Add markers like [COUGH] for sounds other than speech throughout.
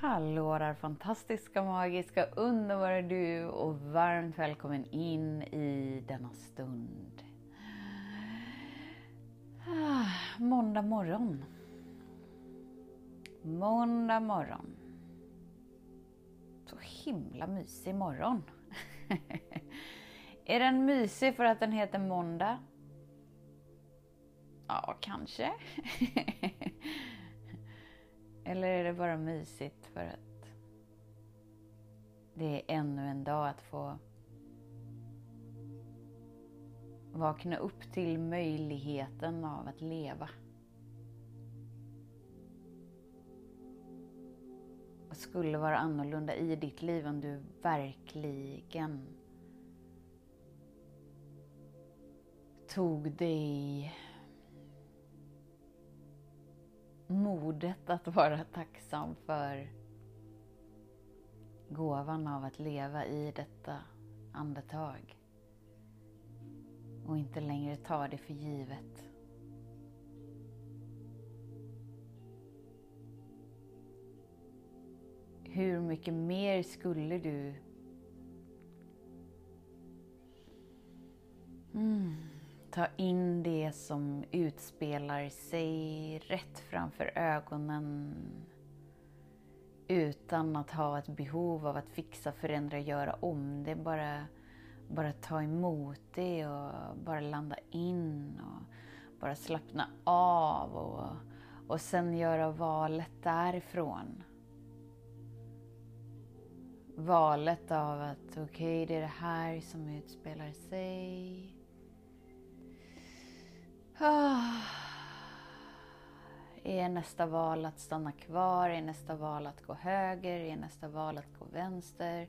Hallå där fantastiska, magiska, underbara du och varmt välkommen in i denna stund. Ah, måndag morgon. Måndag morgon. Så himla mysig morgon. [LAUGHS] Är den mysig för att den heter måndag? Ja, kanske. [LAUGHS] Eller är det bara mysigt för att det är ännu en dag att få vakna upp till möjligheten av att leva. Vad skulle vara annorlunda i ditt liv om du verkligen tog dig modet att vara tacksam för gåvan av att leva i detta andetag och inte längre ta det för givet. Hur mycket mer skulle du Ta in det som utspelar sig rätt framför ögonen utan att ha ett behov av att fixa, förändra, göra om det. är Bara, bara ta emot det och bara landa in och bara slappna av och, och sen göra valet därifrån. Valet av att okej, okay, det är det här som utspelar sig. Ah. Är nästa val att stanna kvar? Är nästa val att gå höger? Är nästa val att gå vänster?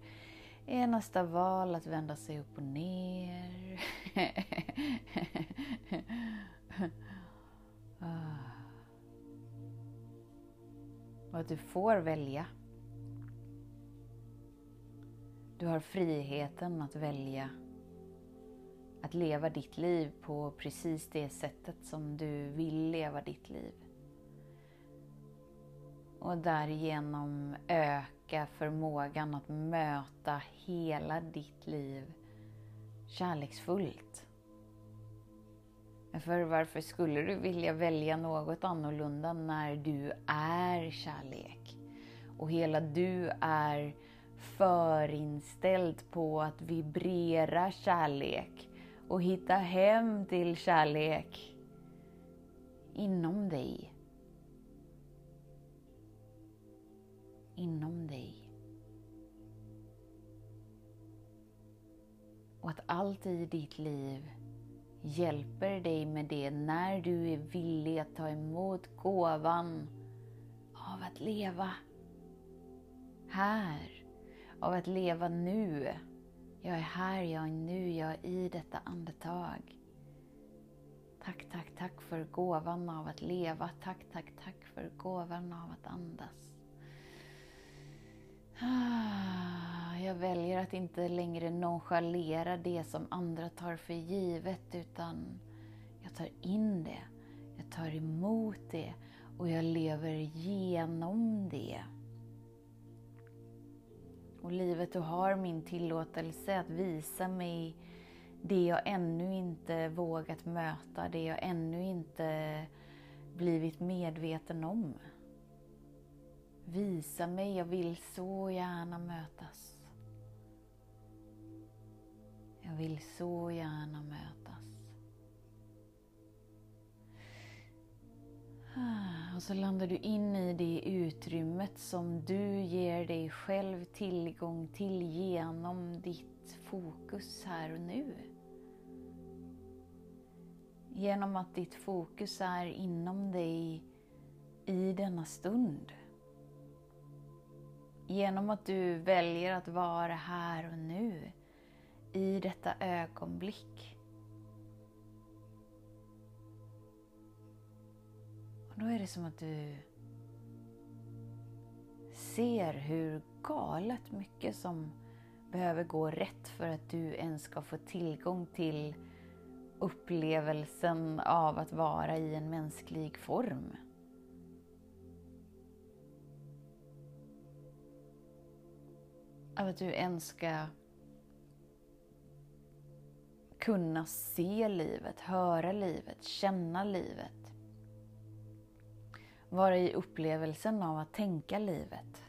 Är nästa val att vända sig upp och ner? [LAUGHS] Ah. Och att du får välja. Du har friheten att välja att leva ditt liv på precis det sättet som du vill leva ditt liv. Och därigenom öka förmågan att möta hela ditt liv kärleksfullt. För varför skulle du vilja välja något annorlunda när du är kärlek? Och hela du är förinställd på att vibrera kärlek och hitta hem till kärlek inom dig. Inom dig. Och att allt i ditt liv hjälper dig med det när du är villig att ta emot gåvan av att leva här, av att leva nu. Jag är här, jag är nu, jag är i detta andetag. Tack, tack, tack för gåvan av att leva. Tack, tack, tack för gåvan av att andas. Ah, jag väljer att inte längre nonchalera det som andra tar för givet utan jag tar in det, jag tar emot det och jag lever genom det. Och livet, du har min tillåtelse att visa mig det jag ännu inte vågat möta, det jag ännu inte blivit medveten om. Visa mig, jag vill så gärna mötas. Jag vill så gärna mötas. Och så landar du in i det utrymmet som du ger dig själv tillgång till genom ditt fokus här och nu. Genom att ditt fokus är inom dig i denna stund. genom att du väljer att vara här och nu, i detta ögonblick. Då är det som att du ser hur galet mycket som behöver gå rätt för att du ens ska få tillgång till upplevelsen av att vara i en mänsklig form. Av att du ens ska kunna se livet, höra livet, känna livet. Vara i upplevelsen av att tänka livet.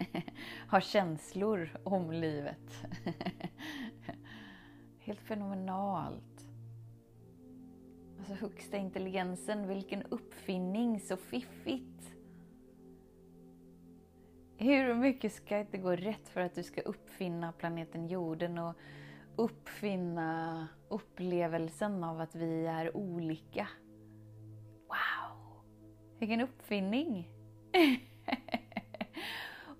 [LAUGHS] ha känslor om livet. [LAUGHS] Helt fenomenalt. Alltså högsta intelligensen, vilken uppfinning, så fiffigt. Hur mycket ska inte gå rätt för att du ska uppfinna planeten jorden och uppfinna upplevelsen av att vi är olika? Vilken uppfinning! [LAUGHS]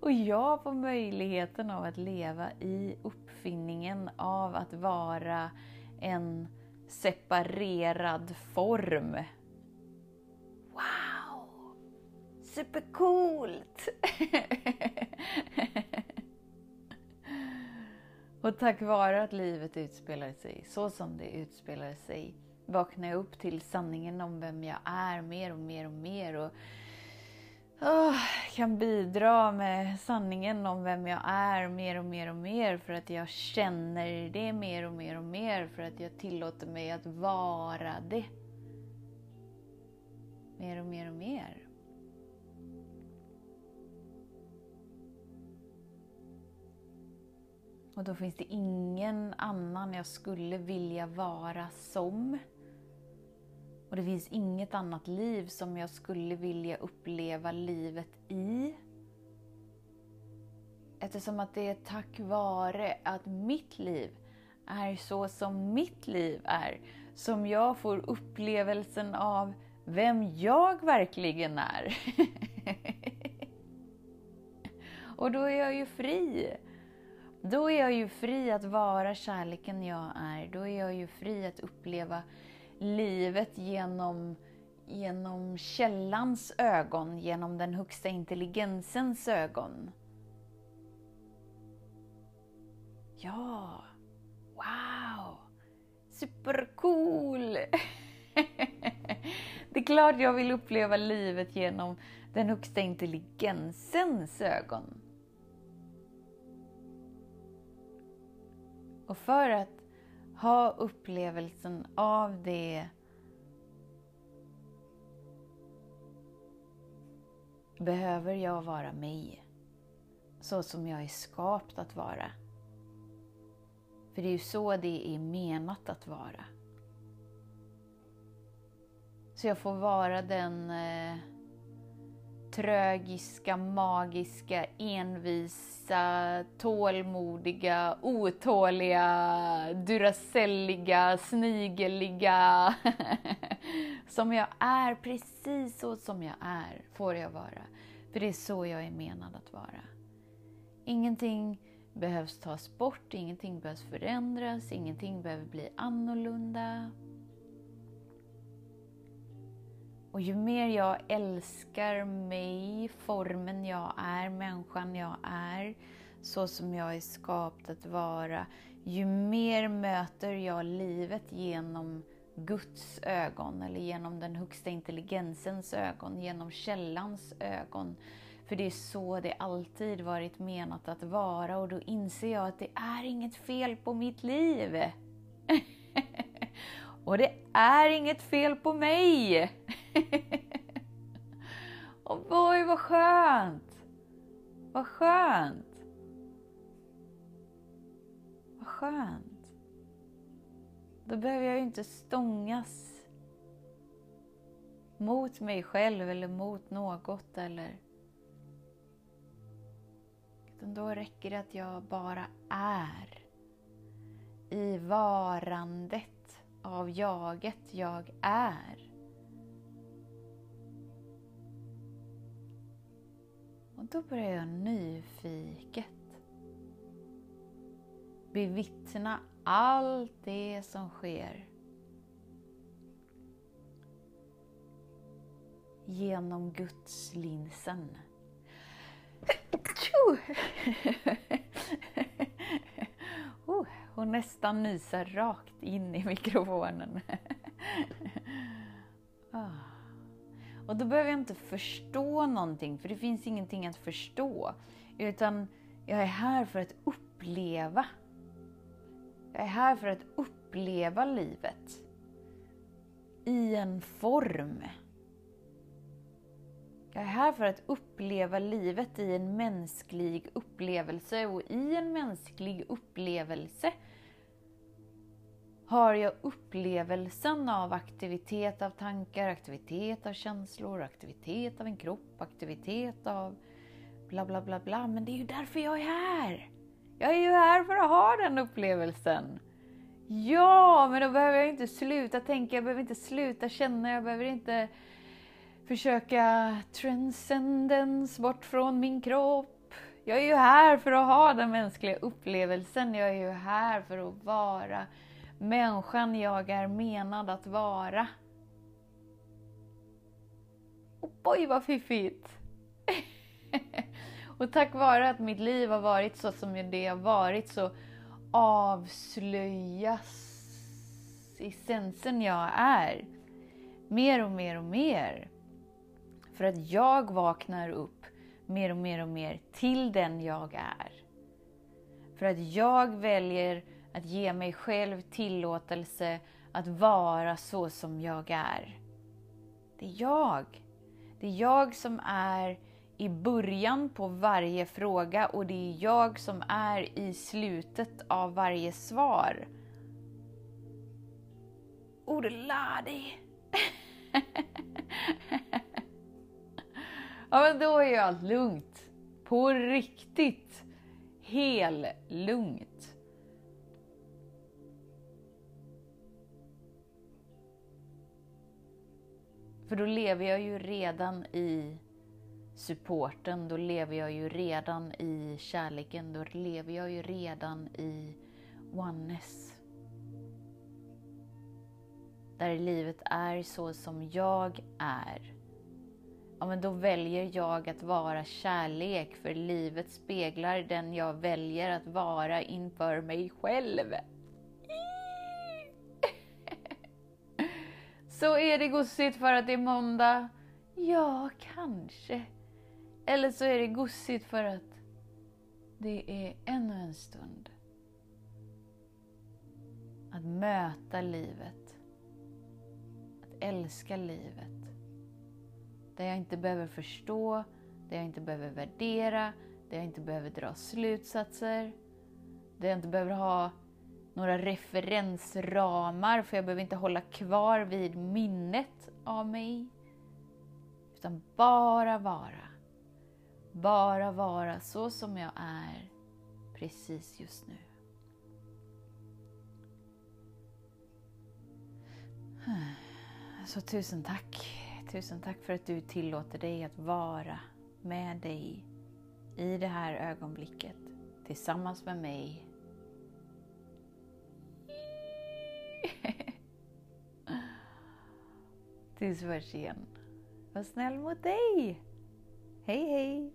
och jag får möjligheten av att leva i uppfinningen av att vara en separerad form. Wow! Supercoolt! [LAUGHS] och tack vare att livet utspelar sig så som det utspelar sig vaknar jag upp till sanningen om vem jag är mer och mer och mer. Och oh, kan bidra med sanningen om vem jag är mer och mer och mer för att jag känner det mer och mer och mer för att jag tillåter mig att vara det. Mer och mer och mer. Och då finns det ingen annan jag skulle vilja vara som. Och det finns inget annat liv som jag skulle vilja uppleva livet i. Eftersom att det är tack vare att mitt liv är så som mitt liv är, som jag får upplevelsen av vem jag verkligen är. [LAUGHS] Och då är jag ju fri. Då är jag ju fri att vara kärleken jag är. Då är jag ju fri att uppleva livet genom, genom källans ögon, genom den högsta intelligensens ögon. Ja, wow, supercool! [LAUGHS] Det är klart jag vill uppleva livet genom den högsta intelligensens ögon. Och för att ha upplevelsen av det behöver jag vara mig. Så som jag är skapt att vara. För det är ju så det är menat att vara. Så jag får vara den eh, trögiska, magiska, envisa, tålmodiga, otåliga, duracelliga, snigeliga. [LAUGHS] som jag är, precis så som jag är, får jag vara. För det är så jag är menad att vara. Ingenting behövs tas bort, ingenting behövs förändras, ingenting behöver bli annorlunda. Och ju mer jag älskar mig, formen jag är, människan jag är, så som jag är skapt att vara, ju mer möter jag livet genom Guds ögon eller genom den högsta intelligensens ögon, genom källans ögon. För det är så det alltid varit menat att vara och då inser jag att det är inget fel på mitt liv. [LAUGHS] och det är inget fel på mig. [LAUGHS] Och oj, vad skönt! Vad skönt! Vad skönt. Då behöver jag ju inte stångas mot mig själv eller mot något eller utan då räcker det att jag bara är i varandet av jaget jag är. Och då börjar jag nyfiket bevittna allt det som sker. Genom Guds linsen. [LAUGHS] Hon och nästan nyser rakt in i [LAUGHS] mikrofonen. Ah. Och då behöver jag inte förstå någonting, för det finns ingenting att förstå. Utan jag är här för att uppleva. Jag är här för att uppleva livet. I en form. Jag är här för att uppleva livet i en mänsklig upplevelse och i en mänsklig upplevelse har jag upplevelsen av aktivitet av tankar, aktivitet av känslor, aktivitet av en kropp, aktivitet av bla bla bla bla. Men det är ju därför jag är här! Jag är ju här för att ha den upplevelsen. Ja, men då behöver jag inte sluta tänka, jag behöver inte sluta känna, jag behöver inte försöka transcendens bort från min kropp. Jag är ju här för att ha den mänskliga upplevelsen. Jag är ju här för att vara människan jag är menad att vara. Och oj vad fiffigt! [LAUGHS] och tack vare att mitt liv har varit så som det har varit så avslöjas essensen jag är. Mer och mer och mer. För att jag vaknar upp mer och mer och mer till den jag är. För att jag väljer att ge mig själv tillåtelse att vara så som jag är. Det är jag. Det är jag som är i början på varje fråga och det är jag som är i slutet av varje svar. Orladi! [LAUGHS] ja, men då är ju allt lugnt. På riktigt. Hel lugnt. För då lever jag ju redan i supporten, då lever jag ju redan i kärleken, då lever jag ju redan i oneness. Där livet är så som jag är. Ja, men då väljer jag att vara kärlek, för livet speglar den jag väljer att vara inför mig själv. [LAUGHS] Så är det gossigt för att det är måndag? Ja, kanske. Eller så är det gossigt för att det är ännu en stund. Att möta livet. Att älska livet. Där jag inte behöver förstå, där jag inte behöver värdera, där jag inte behöver dra slutsatser. Där jag inte behöver ha några referensramar, för jag behöver inte hålla kvar vid minnet av mig. Utan bara vara. Bara vara så som jag är precis just nu. [SIGHS] Så alltså, tusen tack. Tusen tack för att du tillåter dig att vara med dig i det här ögonblicket tillsammans med mig [LAUGHS] Tills vi hörs igen. Var snäll mot dig! Hej hej!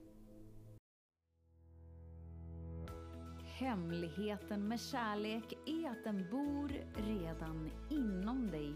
Hemligheten med kärlek är att den bor redan inom dig.